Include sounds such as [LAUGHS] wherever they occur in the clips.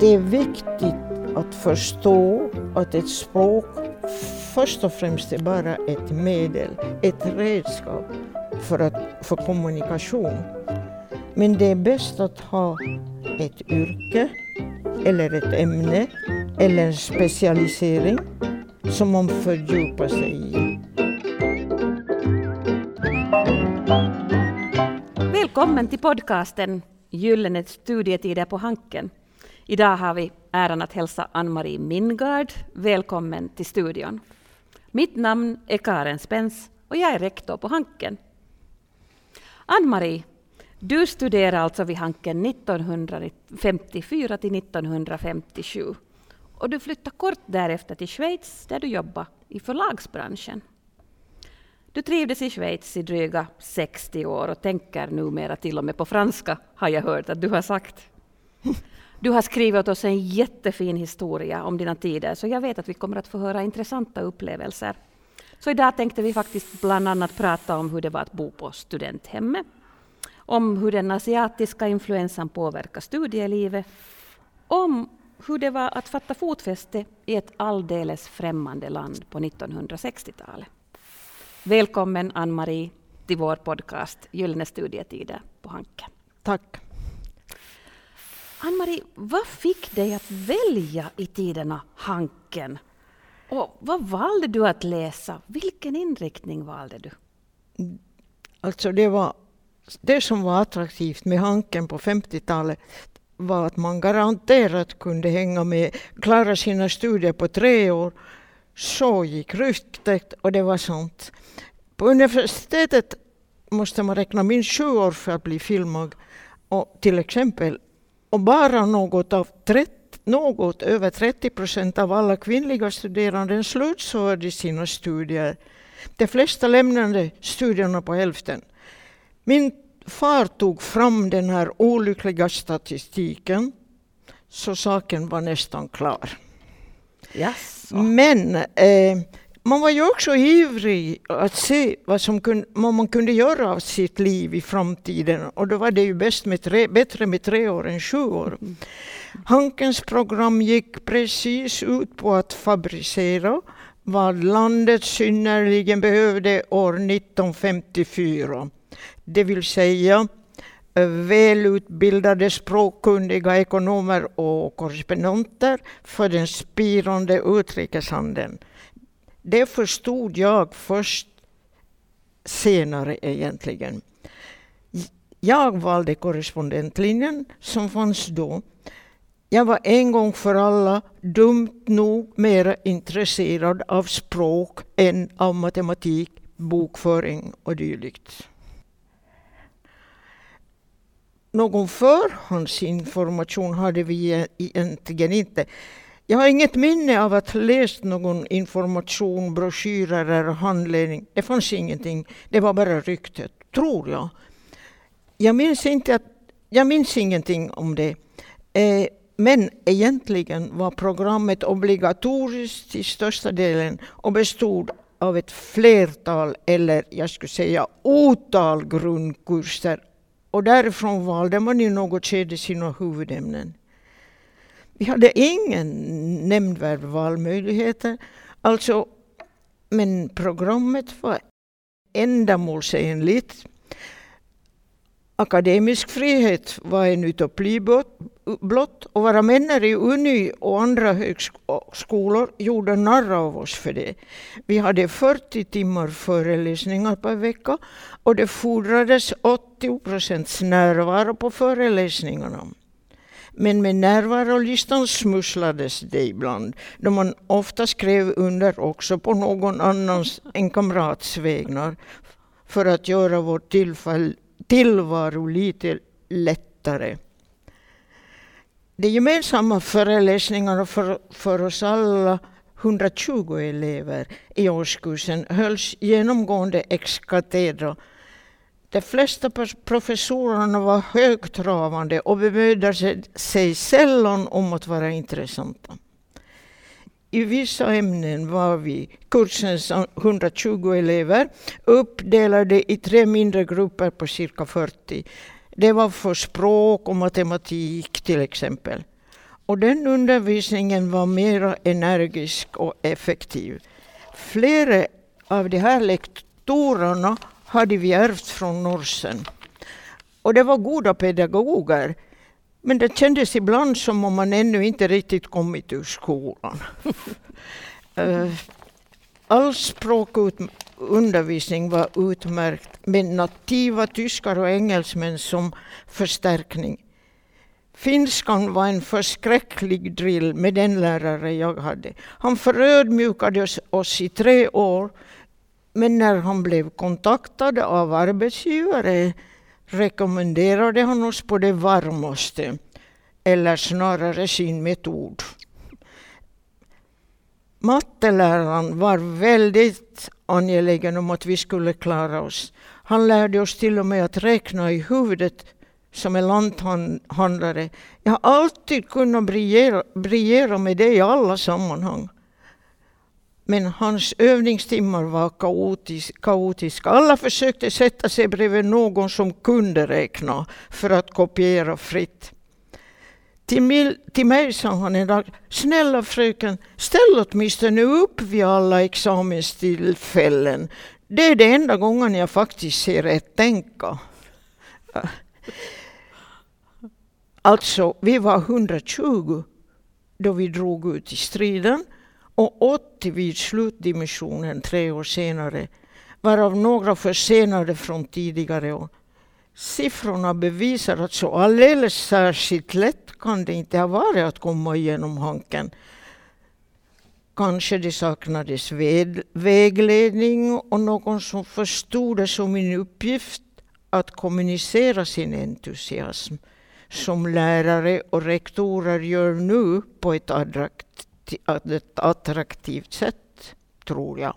Det är viktigt att förstå att ett språk först och främst är bara ett medel, ett redskap för, att, för kommunikation. Men det är bäst att ha ett yrke eller ett ämne eller en specialisering som man fördjupar sig i. Välkommen till podcasten Gyllene studietider på Hanken. Idag har vi äran att hälsa Ann-Marie Mingard välkommen till studion. Mitt namn är Karen Spens och jag är rektor på Hanken. Ann-Marie, du studerade alltså vid Hanken 1954 till 1957 och du flyttade kort därefter till Schweiz där du jobbade i förlagsbranschen. Du trivdes i Schweiz i dryga 60 år och tänker numera till och med på franska, har jag hört att du har sagt. Du har skrivit åt oss en jättefin historia om dina tider, så jag vet att vi kommer att få höra intressanta upplevelser. Så idag tänkte vi faktiskt bland annat prata om hur det var att bo på studenthemmet, om hur den asiatiska influensan påverkar studielivet, om hur det var att fatta fotfäste i ett alldeles främmande land på 1960-talet. Välkommen Ann-Marie till vår podcast Gyllene studietider på Hanken. Tack. Ann-Marie, vad fick dig att välja i tiderna Hanken? Och vad valde du att läsa? Vilken inriktning valde du? Alltså det, var, det som var attraktivt med Hanken på 50-talet var att man garanterat kunde hänga med, klara sina studier på tre år. Så gick ryktet och det var sånt. På universitetet måste man räkna minst sju år för att bli filmad. Och till exempel och bara något, av 30, något över 30 procent av alla kvinnliga studerande slutförde sina studier. De flesta lämnade studierna på hälften. Min far tog fram den här olyckliga statistiken så saken var nästan klar. Yes. Men eh, man var ju också ivrig att se vad, som kunde, vad man kunde göra av sitt liv i framtiden. Och då var det ju bäst med tre, bättre med tre år än sju år. Hankens program gick precis ut på att fabricera vad landet synnerligen behövde år 1954. Det vill säga välutbildade språkkunniga ekonomer och korrespondenter för den spirande utrikeshandeln. Det förstod jag först senare egentligen. Jag valde korrespondentlinjen som fanns då. Jag var en gång för alla dumt nog mer intresserad av språk än av matematik, bokföring och dylikt. Någon förhandsinformation hade vi egentligen inte. Jag har inget minne av att ha läst någon information, broschyrer eller handledning. Det fanns ingenting. Det var bara ryktet, tror jag. Jag minns, inte att, jag minns ingenting om det. Eh, men egentligen var programmet obligatoriskt till största delen och bestod av ett flertal, eller jag skulle säga otal grundkurser. Och därifrån valde man i något skede sina huvudämnen. Vi hade ingen nämnvärd valmöjligheter. Alltså, men programmet var ändamålsenligt. Akademisk frihet var en utopi blott och våra männer i Uni och andra högskolor gjorde narr av oss för det. Vi hade 40 timmar föreläsningar per vecka och det fordrades 80 procents närvaro på föreläsningarna. Men med närvarolistan smusslades det ibland, då man ofta skrev under också på någon annans, en kamrats vägnar, för att göra vår tillfall, tillvaro lite lättare. De gemensamma föreläsningarna för, för oss alla 120 elever i årskursen hölls genomgående ex cathedra de flesta professorerna var högtravande och bemödade sig sällan om att vara intressanta. I vissa ämnen var vi, kursens 120 elever, uppdelade i tre mindre grupper på cirka 40. Det var för språk och matematik till exempel. och den undervisningen var mer energisk och effektiv. Flera av de här lektorerna hade vi ärvt från Norsen. Och det var goda pedagoger. Men det kändes ibland som om man ännu inte riktigt kommit ur skolan. [LAUGHS] Eh, all språkundervisning var utmärkt med nativa tyskar och engelsmän som förstärkning. Finskan var en förskräcklig drill med den lärare jag hade. Han förödmjukade oss i tre år men när han blev kontaktad av arbetsgivare rekommenderade han oss på det varmaste, eller snarare sin metod. Matteläraren var väldigt angelägen om att vi skulle klara oss. Han lärde oss till och med att räkna i huvudet som en lanthandlare. Jag har alltid kunnat briljera, briljera med det i alla sammanhang. Men hans övningstimmar var kaotiska. Alla försökte sätta sig bredvid någon som kunde räkna för att kopiera fritt. Till mig, till mig sa han en dag, snälla fröken, ställ åtminstone upp vid alla examenstillfällen. Det är det enda gången jag faktiskt ser ett tänka. Alltså, vi var 120 då vi drog ut i striden och 80 vid slutdimensionen tre år senare, varav några försenade från tidigare år. Siffrorna bevisar att så alldeles särskilt lätt kan det inte ha varit att komma igenom hanken. Kanske det saknades vägledning och någon som förstod det som min uppgift att kommunicera sin entusiasm som lärare och rektorer gör nu på ett ett attraktivt sätt, tror jag.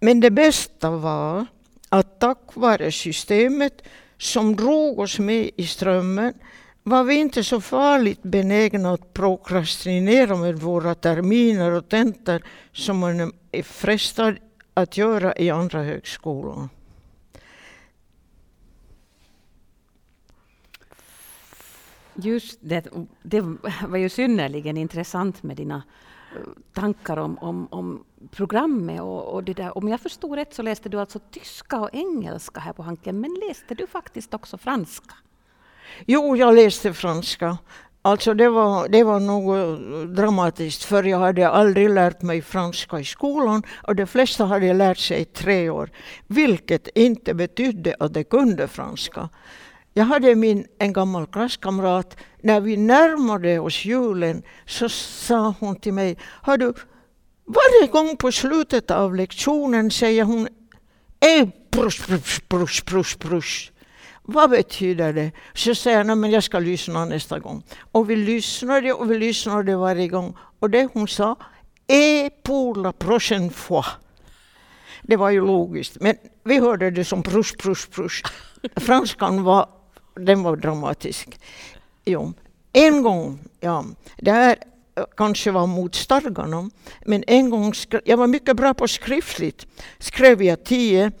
Men det bästa var att tack vare systemet som drog oss med i strömmen var vi inte så farligt benägna att prokrastinera med våra terminer och tentor som man är frestad att göra i andra högskolor. Just det, det var ju synnerligen intressant med dina eh, tankar om, om, om programmet. Och, och det där. Om jag förstod rätt så läste du alltså tyska och engelska här på Hanken, men läste du faktiskt också franska? Jo, jag läste franska. Alltså det var, det var något eh, dramatiskt, för jag hade aldrig lärt mig franska i skolan och de flesta hade lärt sig i tre år, vilket inte betydde att de kunde franska. Jag hade min, en gammal klasskamrat, när vi närmade oss julen så sa hon till mig, har du varje gång på slutet av lektionen säger hon eh, prush, prush, prush, prush, prush. Vad betyder det? Så säger jag, men jag ska lyssna nästa gång. Och vi lyssnade och vi lyssnade varje gång. Och det hon sa, E pour la prochaine fois. Det var ju logiskt, men vi hörde det som prush, prush, prush. Franskan var den var dramatisk. Jo. En gång, ja, det här eh, kanske var mot stadgarna, men en gång, jag var mycket bra på skriftligt, skrev jag tio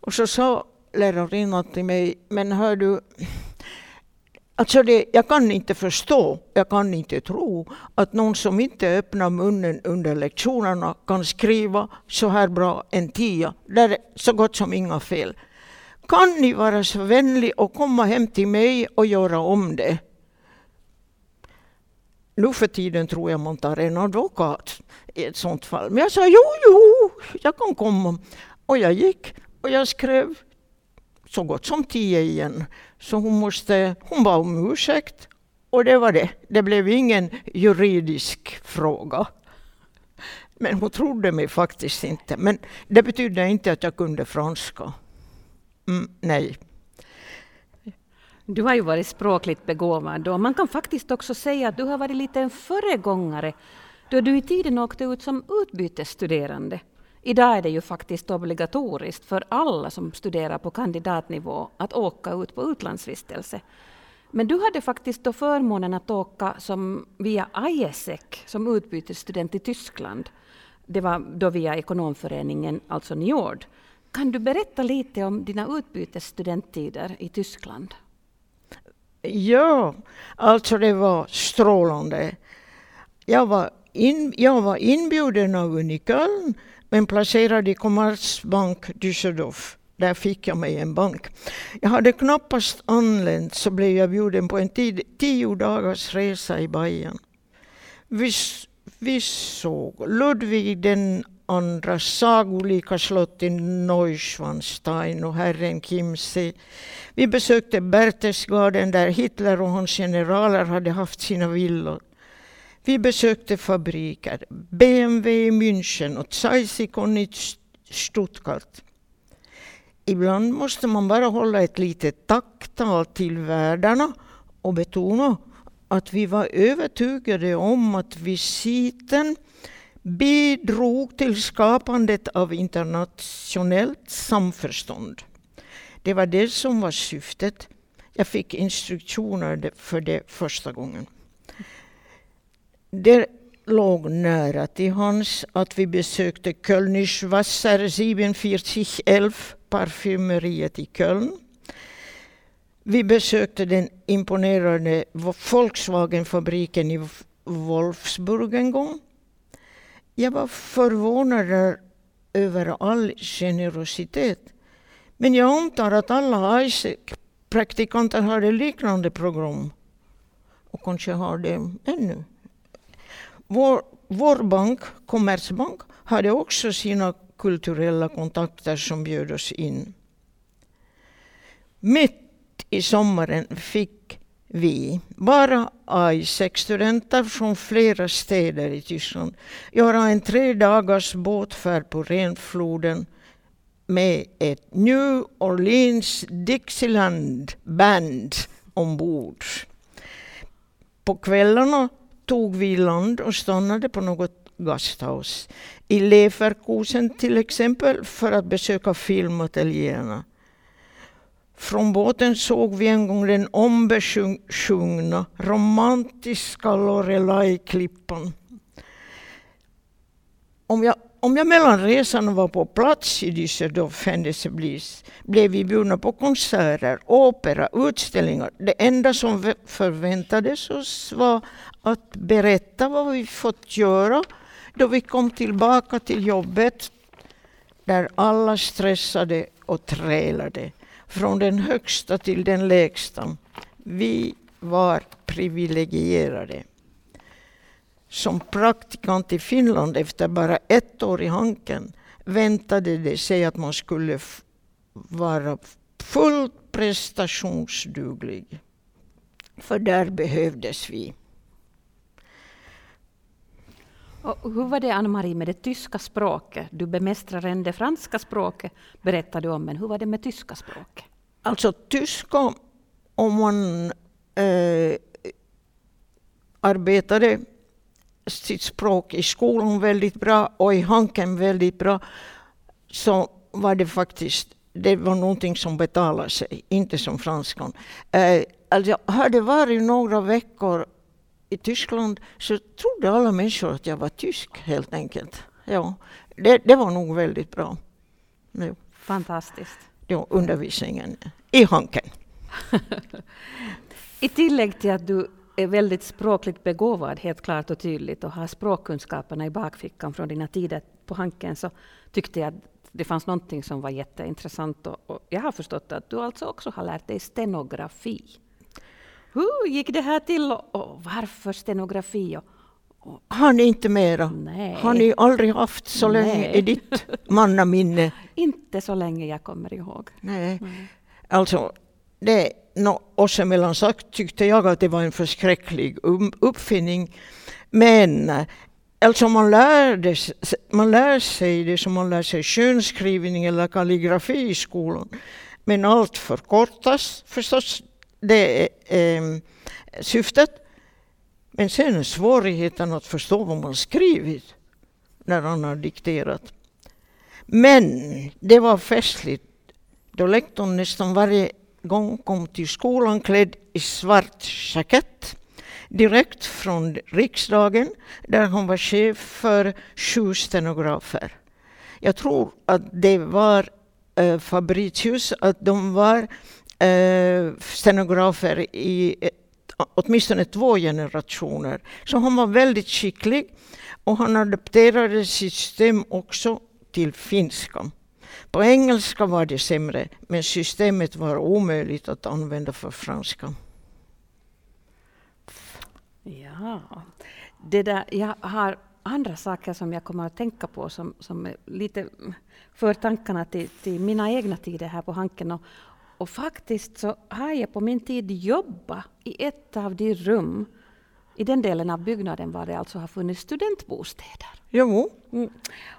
och så sa lärarinnan till mig, men hör du, Alltså det, jag kan inte förstå, jag kan inte tro att någon som inte öppnar munnen under lektionerna kan skriva så här bra en tia. Det är så gott som inga fel. Kan ni vara så vänlig och komma hem till mig och göra om det? Nu för tiden tror jag man tar en advokat i ett sånt fall. Men jag sa jo, jo, jag kan komma. Och jag gick och jag skrev så gott som tio igen. Så hon, måste, hon bad om ursäkt och det var det. Det blev ingen juridisk fråga. Men hon trodde mig faktiskt inte. Men det betydde inte att jag kunde franska. Mm, nej. Du har ju varit språkligt begåvad och man kan faktiskt också säga att du har varit lite en föregångare då du i tiden åkte ut som utbytesstuderande. Idag är det ju faktiskt obligatoriskt för alla som studerar på kandidatnivå att åka ut på utlandsvistelse. Men du hade faktiskt då förmånen att åka som via ISEC som utbytesstudent i Tyskland. Det var då via ekonomföreningen, alltså NIORD. Kan du berätta lite om dina utbytesstudenttider i Tyskland? Ja, alltså det var strålande. Jag var, in, jag var inbjuden av Uniköln men placerad i Commerzbank Düsseldorf. Där fick jag mig en bank. Jag hade knappast anlänt så blev jag bjuden på en tid, tio dagars resa i Bayern. Vi, vi såg Ludvig den andra sagolika slott i Neuschwanstein och herren Kimsey. Vi besökte Berchtesgaden där Hitler och hans generaler hade haft sina villor. Vi besökte fabriker, BMW i München och Zeisikon i Stuttgart. Ibland måste man bara hålla ett litet tacktal till värdarna och betona att vi var övertygade om att visiten bidrog till skapandet av internationellt samförstånd. Det var det som var syftet. Jag fick instruktioner för det första gången. Det låg nära till hans att vi besökte Kölnisch Wasser 4711, parfymeriet i Köln. Vi besökte den imponerande Volkswagenfabriken i Wolfsburg en gång. Jag var förvånad över all generositet. Men jag antar att alla ISEC-praktikanter hade liknande program. Och kanske har det ännu. Vår, vår bank, Commerzbank, hade också sina kulturella kontakter som bjöd oss in. Mitt i sommaren fick vi, bara AI6-studenter från flera städer i Tyskland, göra en tre dagars båtfärd på Renfloden med ett New Orleans Dixieland Band ombord. På kvällarna tog vi land och stannade på något gasthaus. I Leverkusen till exempel för att besöka filmateljéerna. Från båten såg vi en gång den ombesjungna romantiska Lorelei-klippan. Om jag, om jag mellan resan var på plats i Düsseldorf händelseblis blev vi bjudna på konserter, opera, utställningar. Det enda som förväntades oss var att berätta vad vi fått göra då vi kom tillbaka till jobbet där alla stressade och trälade från den högsta till den lägsta. Vi var privilegierade. Som praktikant i Finland efter bara ett år i Hanken väntade det sig att man skulle vara fullt prestationsduglig. För där behövdes vi. Och hur var det Ann-Marie med det tyska språket? Du bemästrar än det franska språket, berättade du om, men hur var det med tyska språket? Alltså tyska, om man eh, arbetade sitt språk i skolan väldigt bra och i Hanken väldigt bra, så var det faktiskt det var någonting som betalade sig, inte som franskan. Eh, alltså, har det varit några veckor i Tyskland så trodde alla människor att jag var tysk helt enkelt. Ja, det, det var nog väldigt bra. Ja. Fantastiskt. Ja, undervisningen i Hanken. [LAUGHS] I tillägg till att du är väldigt språkligt begåvad, helt klart och tydligt, och har språkkunskaperna i bakfickan från dina tider på Hanken, så tyckte jag att det fanns någonting som var jätteintressant. Och, och jag har förstått att du alltså också har lärt dig stenografi. Hur gick det här till och, varför stenografi? Och, och, har ni inte mera? Nej. Har ni aldrig haft så Nej. länge i ditt mannaminne? [LAUGHS] inte så länge jag kommer ihåg. Nej. Nej. Alltså, det, no, oss emellan sagt tyckte jag att det var en förskräcklig um, uppfinning. Men alltså man, lärde, man lär sig det som man lär sig könskrivning eller kalligrafi i skolan. Men allt förkortas förstås det är eh, syftet. Men sen är svårigheten att förstå vad man skrivit när han har dikterat. Men det var festligt då lektorn nästan varje gång kom till skolan klädd i svart jackett direkt från riksdagen där han var chef för sju stenografer. Jag tror att det var eh, Fabricius, att de var eh, Eh, stenografer i eh, åtminstone två generationer. Så han var väldigt skicklig och han adopterade sitt system också till finska. På engelska var det sämre, men systemet var omöjligt att använda för franska. Ja, det där, jag har andra saker som jag kommer att tänka på som, som lite för tankarna till, till mina egna tider här på Hanken. Och, och faktiskt så har jag på min tid jobbat i ett av de rum i den delen av byggnaden var det alltså har funnits studentbostäder. Jo. Mm.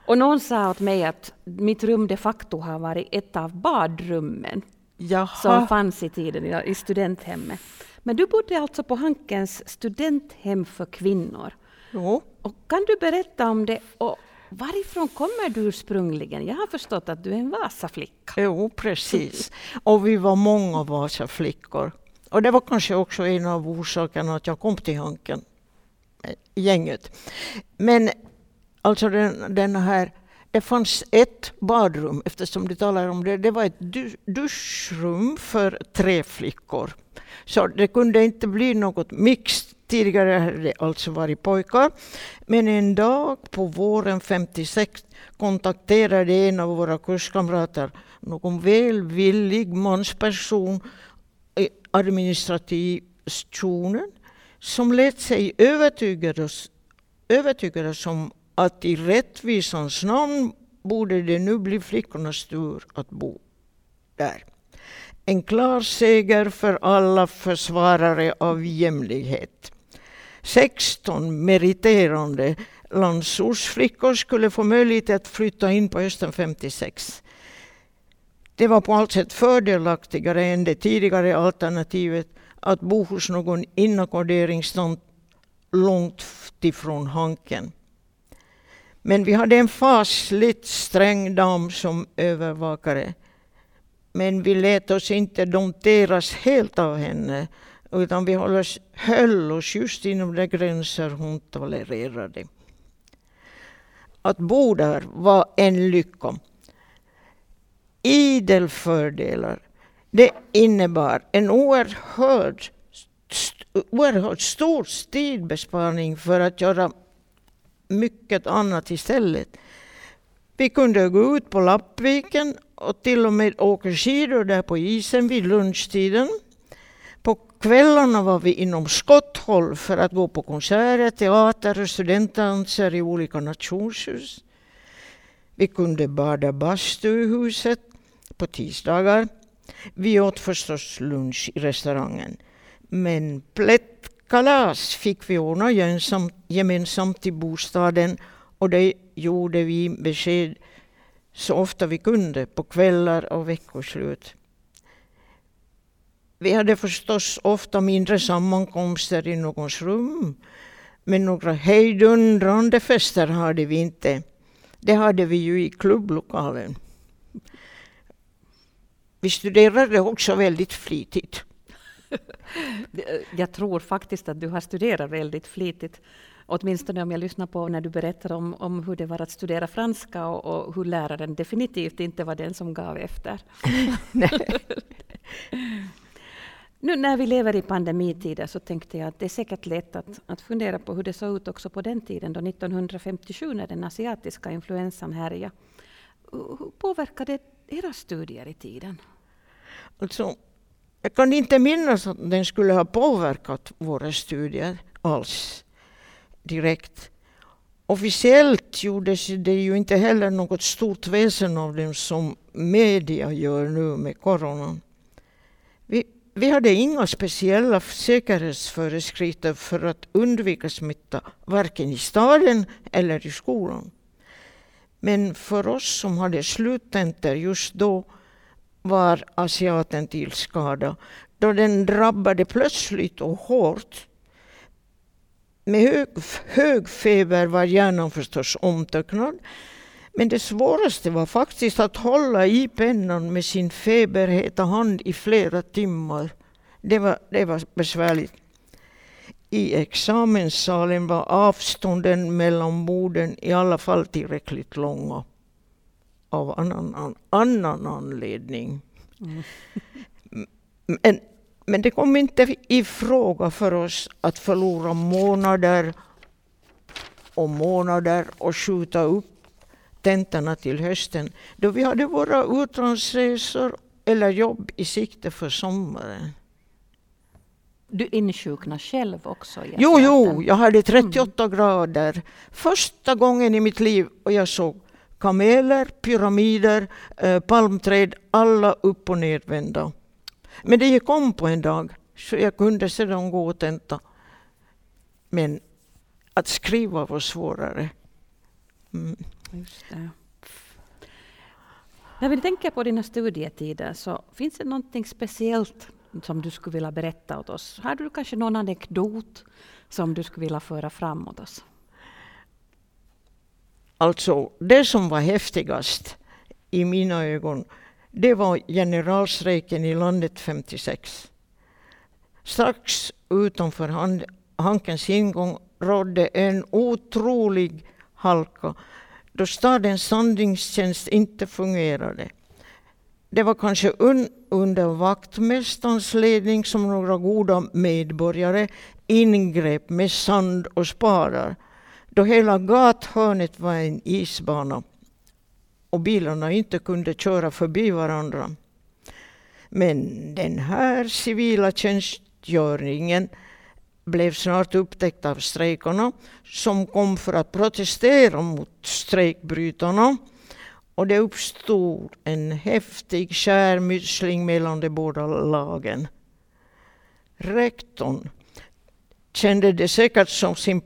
Och någon sa åt mig att mitt rum de facto har varit ett av badrummen Jaha. som fanns i tiden i studenthemmet. Men du bodde alltså på Hankens studenthem för kvinnor. Jo. Och kan du berätta om det? Och varifrån kommer du ursprungligen? Jag har förstått att du är en Vasaflicka. Jo, precis. Och vi var många Vasaflickor. Och det var kanske också en av orsakerna att jag kom till Hanken, eh, gänget. Men alltså den, den här, det fanns ett badrum, eftersom du talar om det, det var ett duschrum för tre flickor. Så det kunde inte bli något mixed. Tidigare hade det alltså varit pojkar. Men en dag på våren 56 kontakterade en av våra kurskamrater någon välvillig mansperson eh, i administrationen som lät sig övertygas, övertygas om att i rättvisans namn borde det nu bli flickornas tur att bo där. En klar seger för alla försvarare av jämlikhet. 16 meriterande landsortsflickor skulle få möjlighet att flytta in på hösten 56. Det var på allt sätt fördelaktigare än det tidigare alternativet att bo hos någon inackorderingstant långt ifrån Hanken. Men vi hade en fasligt sträng dam som övervakare. Men vi lät oss inte dompteras helt av henne utan vi höll oss just inom de gränser hon tolererade. Att bo där var en lycka. Idel fördelar. Det innebar en oerhörd, oerhört stor tidbesparing för att göra mycket annat istället. Vi kunde gå ut på Lappviken och till och med åka skidor där på isen vid lunchtiden. På kvällarna var vi inom skotthåll för att gå på konserter, teater och studentdanser i olika nationshus. Vi kunde bada bastu i huset på tisdagar. Vi åt förstås lunch i restaurangen. Men Kalas fick vi ordna gemensamt i bostaden och det gjorde vi besked så ofta vi kunde på kvällar och veckoslut. Vi hade förstås ofta mindre sammankomster i någons rum. Men några hejdundrande fester hade vi inte. Det hade vi ju i klubblokalen. Vi studerade också väldigt flitigt. [LAUGHS] Jag tror faktiskt att du har studerat väldigt flitigt. Åtminstone om jag lyssnar på när du berättar om, om hur det var att studera franska och, och hur läraren definitivt inte var den som gav efter. [LAUGHS] [LAUGHS] nu när vi lever i pandemitider så tänkte jag att det är säkert lätt att, att fundera på hur det såg ut också på den tiden, då 1957 när den asiatiska influensan härjade. Hur påverkade era studier i tiden? Alltså, jag kan inte minnas att den skulle ha påverkat våra studier alls direkt. Officiellt gjordes det ju inte heller något stort väsen av den som media gör nu med coronan. Vi, vi hade inga speciella säkerhetsföreskrifter för att undvika smitta, varken i staden eller i skolan. Men för oss som hade sluttentor just då var asiaten till skada då den drabbade plötsligt och hårt. Med hög, hög feber var hjärnan förstås omtöcknad. Men det svåraste var faktiskt att hålla i pennan med sin feberheta hand i flera timmar. Det var, det var besvärligt. I examenssalen var avstånden mellan borden i alla fall tillräckligt långa av annan, annan anledning. Mm. Men, men det kom inte i fråga för oss att förlora månader och månader och skjuta upp tentorna till hösten då vi hade våra utlandsresor eller jobb i sikte för sommaren. Du insjuknade själv också? Jo, jo, jag hade 38 mm. grader. Första gången i mitt liv och jag såg kameler, pyramider, eh, palmträd, alla upp och nedvända. Men det gick om på en dag, så jag kunde sedan gå och tenta. Men att skriva var svårare. Mm. Just det. När vi tänker på dina studietider, så finns det någonting speciellt som du skulle vilja berätta åt oss? Har du kanske någon anekdot som du skulle vilja föra fram åt oss? Alltså, det som var häftigast i mina ögon, det var generalstrejken i landet 56. Strax utanför Hankens ingång rådde en otrolig halka då stadens sandningstjänst inte fungerade. Det var kanske un under vaktmästarens ledning som några goda medborgare ingrep med sand och spadar då hela gathörnet var en isbana och bilarna inte kunde köra förbi varandra. Men den här civila tjänstgöringen blev snart upptäckt av strejkarna som kom för att protestera mot strejkbrytarna. Och det uppstod en häftig skärmytsling mellan de båda lagen. Rektorn kände det säkert som sin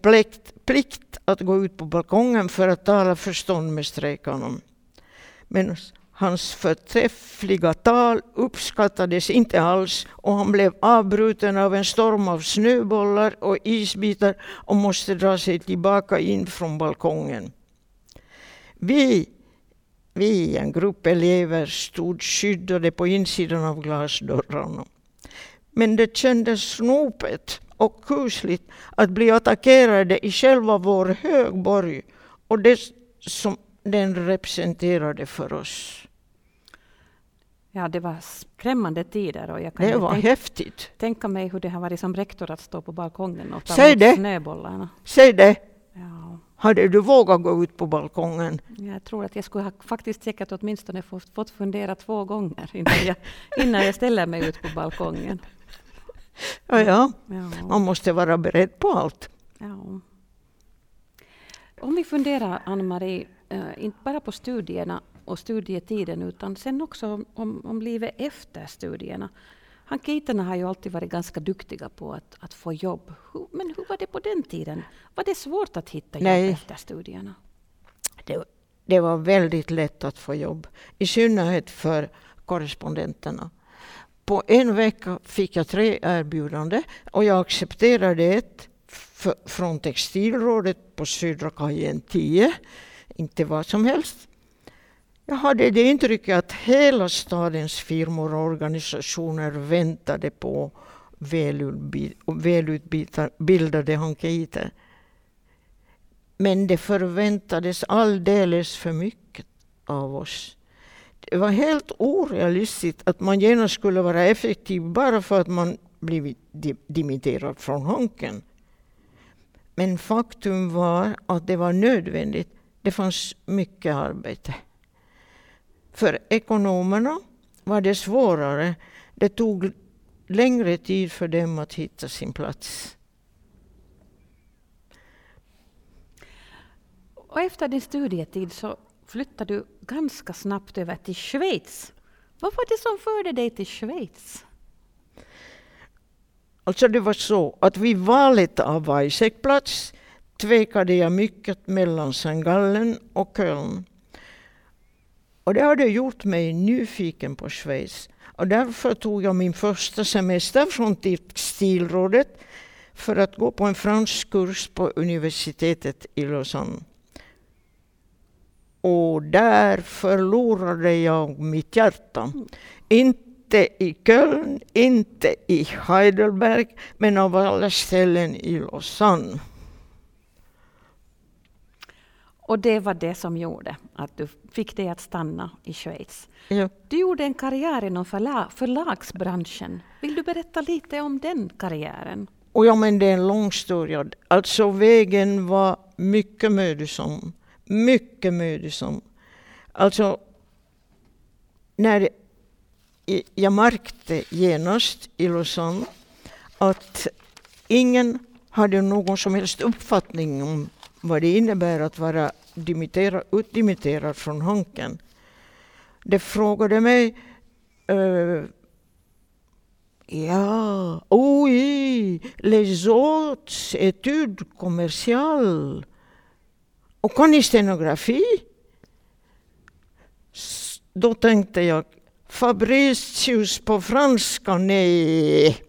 plikt att gå ut på balkongen för att tala förstånd med strejkarna. Men Hans förträffliga tal uppskattades inte alls och han blev avbruten av en storm av snöbollar och isbitar och måste dra sig tillbaka in från balkongen. Vi, vi en grupp elever, stod skyddade på insidan av glasdörrarna. Men det kändes snopet och kusligt att bli attackerade i själva vår högborg och det som den representerade för oss. Ja, det var skrämmande tider. Och jag kan det var tänka, häftigt. Tänka mig hur det har varit som rektor att stå på balkongen och ta Säg emot snöbollarna. Säg det! Ja. Hade du vågat gå ut på balkongen? Jag tror att jag skulle ha faktiskt säkert åtminstone fått, fått fundera två gånger innan jag, innan jag ställer mig ut på balkongen. Ja, ja. man måste vara beredd på allt. Ja. Om vi funderar, Ann-Marie, eh, inte bara på studierna och studietiden utan sen också om, om livet efter studierna. Hankiterna har ju alltid varit ganska duktiga på att, att få jobb. Hur, men hur var det på den tiden? Var det svårt att hitta jobb Nej. efter studierna? Det, det var väldigt lätt att få jobb, i synnerhet för korrespondenterna. På en vecka fick jag tre erbjudanden och jag accepterade ett från Textilrådet på Södra kajen 10. Inte vad som helst. Jag hade det intrycket att hela stadens firmor och organisationer väntade på välutbildade hankiter. Men det förväntades alldeles för mycket av oss. Det var helt orealistiskt att man genast skulle vara effektiv bara för att man blivit dimitterad från Hanken. Men faktum var att det var nödvändigt. Det fanns mycket arbete. För ekonomerna var det svårare. Det tog längre tid för dem att hitta sin plats. Och efter din studietid så flyttade du ganska snabbt över till Schweiz. Vad var det som förde dig till Schweiz? Alltså det var så att vid valet av Weisseckplats tvekade jag mycket mellan St. Gallen och Köln. Och det hade gjort mig nyfiken på Schweiz. Och därför tog jag min första semester från Textilrådet för att gå på en fransk kurs på universitetet i Lausanne. Och där förlorade jag mitt hjärta. Inte i Köln, inte i Heidelberg, men av alla ställen i Lausanne. Och det var det som gjorde att du fick dig att stanna i Schweiz. Ja. Du gjorde en karriär inom förla förlagsbranschen. Vill du berätta lite om den karriären? Och ja, men det är en lång historia. Alltså vägen var mycket mödosam. Mycket mödosam. Alltså, när jag märkte genast i Lausanne att ingen hade någon som helst uppfattning om vad det innebär att vara utdimitterad från Hanken. De frågade mig uh, Ja, oui, les autres études commerciales. Och kan ni stenografi? Då tänkte jag, Fabricius på franska, nej.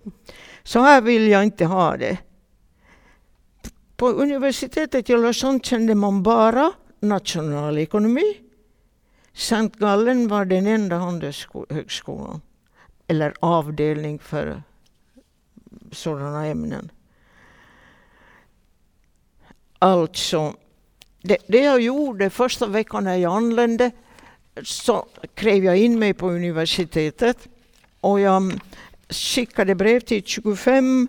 Så här vill jag inte ha det. På universitetet i Lausanne kände man bara nationalekonomi. Sankt Gallen var den enda handelshögskolan, eller avdelning för sådana ämnen. Alltså, det, det jag gjorde första veckan när jag anlände så skrev jag in mig på universitetet och jag mm, skickade brev till 25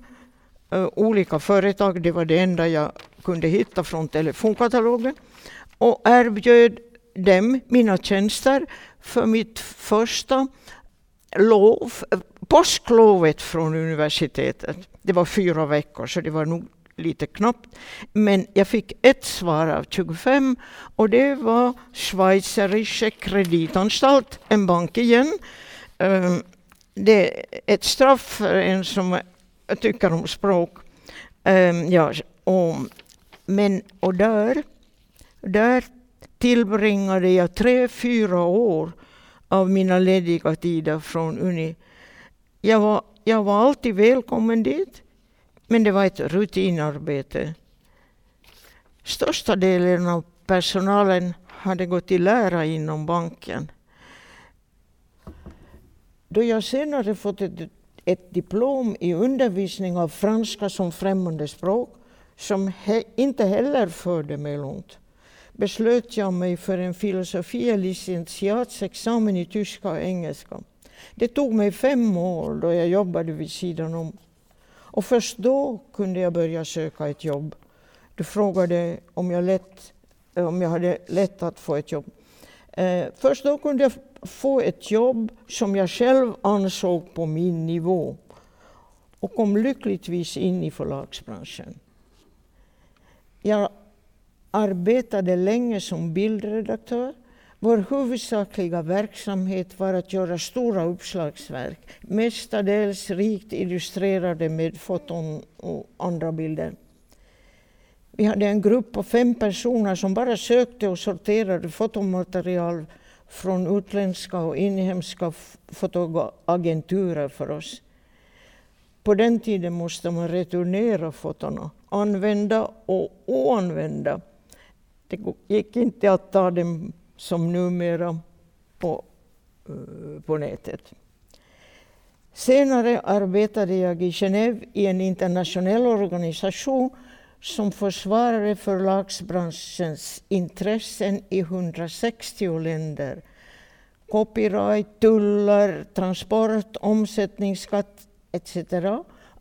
uh, eh, olika företag. Det var det enda jag kunde hitta från telefonkatalogen och erbjöd dem mina tjänster för mitt första lov, eh, påsklovet från universitetet. Det var fyra veckor, så det var nog lite knappt. Men jag fick ett svar av 25 och det var Schweizerische Kreditanstalt, en bank igen. Ehm, det är ett straff för en som tycker om språk. Ehm, ja, och, men, och där, där tillbringade jag tre, fyra år av mina lediga tider från Uni. Jag var, jag var alltid välkommen dit. Men det var ett rutinarbete. Största delen av personalen hade gått i lära inom banken. Då jag senare fått ett, ett diplom i undervisning av franska som främmande språk, som he, inte heller förde mig långt, beslöt jag mig för en filosofie licentiatsexamen i tyska och engelska. Det tog mig fem år då jag jobbade vid sidan om och först då kunde jag börja söka ett jobb. Du frågade om jag, lätt, eh, om jag hade lätt att få ett jobb. Eh, först då kunde jag få ett jobb som jag själv ansåg på min nivå och kom lyckligtvis in i förlagsbranschen. Jag arbetade länge som bildredaktör vår huvudsakliga verksamhet var att göra stora uppslagsverk, mestadels rikt illustrerade med foton och andra bilder. Vi hade en grupp på fem personer som bara sökte och sorterade fotomaterial från utländska och inhemska fotoagenturer för oss. På den tiden måste man returnera fotona, använda och oanvända. Det gick inte att ta dem som numera på, eh, på nätet. Senare arbetade jag i Genève i en internationell organisation som försvarade förlagsbranschens intressen i 160 länder. Copyright, tullar, transport, omsättningsskatt etc.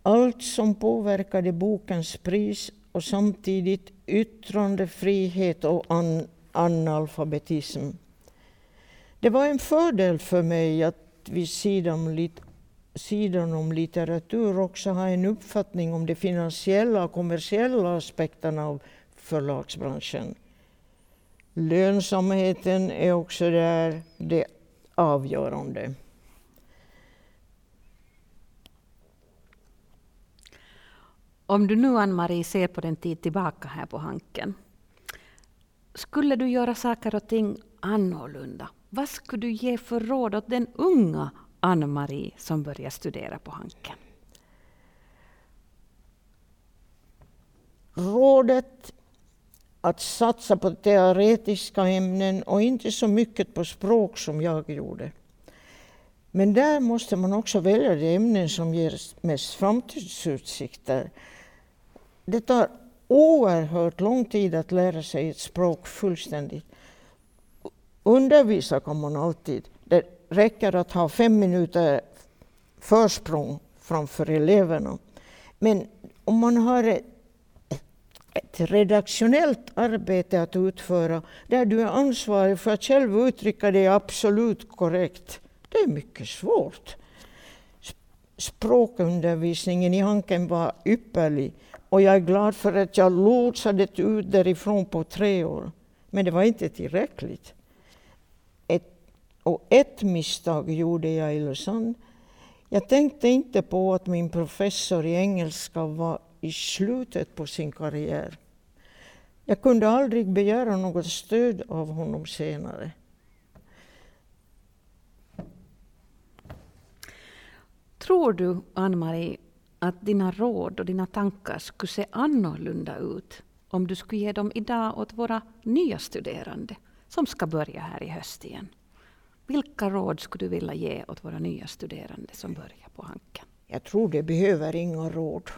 Allt som påverkade bokens pris och samtidigt yttrandefrihet och an analfabetism. Det var en fördel för mig att vid sidan, sidan om litteratur också ha en uppfattning om de finansiella och kommersiella aspekterna av förlagsbranschen. Lönsamheten är också där det avgörande. Om du nu, Ann-Marie, ser på den tid tillbaka här på Hanken, skulle du göra saker och ting annorlunda? Vad skulle du ge för råd åt den unga Ann-Marie som börjar studera på Hanken? Rådet att satsa på teoretiska ämnen och inte så mycket på språk som jag gjorde. Men där måste man också välja de ämnen som ger mest framtidsutsikter. Det tar oerhört lång tid att lära sig ett språk fullständigt. Undervisa kan man alltid. Det räcker att ha fem minuter försprång framför eleverna. Men om man har ett, ett redaktionellt arbete att utföra där du är ansvarig för att själv uttrycka dig absolut korrekt, det är mycket svårt. Språkundervisningen i Hanken var ypperlig och jag är glad för att jag lotsade ut därifrån på tre år. Men det var inte tillräckligt. Ett, och ett misstag gjorde jag i Lausanne. Jag tänkte inte på att min professor i engelska var i slutet på sin karriär. Jag kunde aldrig begära något stöd av honom senare. Tror du, Ann-Marie, att dina råd och dina tankar skulle se annorlunda ut om du skulle ge dem idag åt våra nya studerande som ska börja här i höst igen? Vilka råd skulle du vilja ge åt våra nya studerande som börjar på Hanken? Jag tror de behöver inga råd.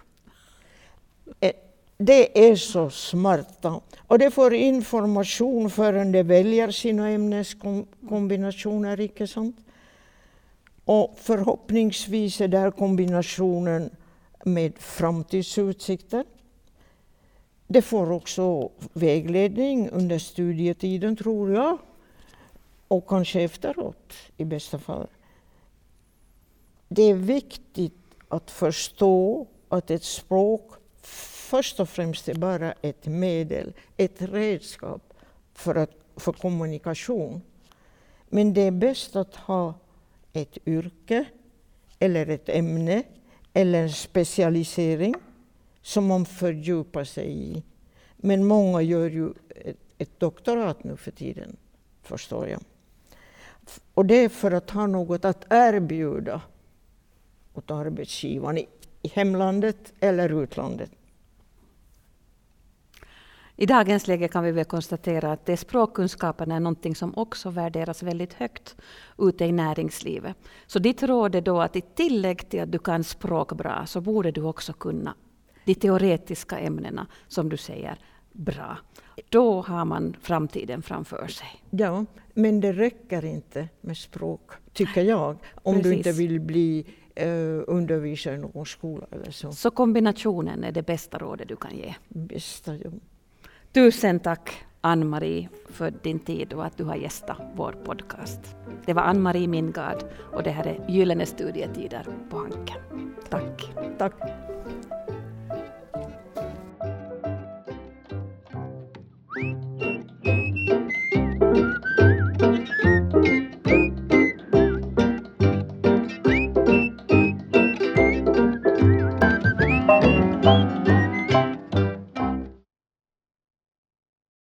Eh, det är så smarta. Och de får information förrän de väljer sina ämneskombinationer, icke sant? Och förhoppningsvis är där kombinationen med framtidsutsikter. De får också vägledning under studietiden, tror jag. Och kanske efteråt, i bästa fall. Det är viktigt att förstå att ett språk först och främst är bara ett medel, ett redskap för, att, för kommunikation. Men det är bäst att ha ett yrke eller ett ämne eller en specialisering som man fördjupar sig i. Men många gör ju ett, ett doktorat nu för tiden, förstår jag. Och det är för att ha något att erbjuda åt arbetsgivaren i, i hemlandet eller utlandet. I dagens läge kan vi väl konstatera att det språkkunskaperna är någonting som också värderas väldigt högt ute i näringslivet. Så ditt råd är då att i tillägg till att du kan språk bra så borde du också kunna de teoretiska ämnena, som du säger, bra. Då har man framtiden framför sig. Ja, men det räcker inte med språk, tycker jag, om Precis. du inte vill bli uh, undervisare i någon skola eller så. Så kombinationen är det bästa rådet du kan ge? Bästa, ja. Tusen tack Ann-Marie för din tid och att du har gästat vår podcast. Det var Ann-Marie Mingard och det här är Gyllene studietider på Hanken. Tack. Tack.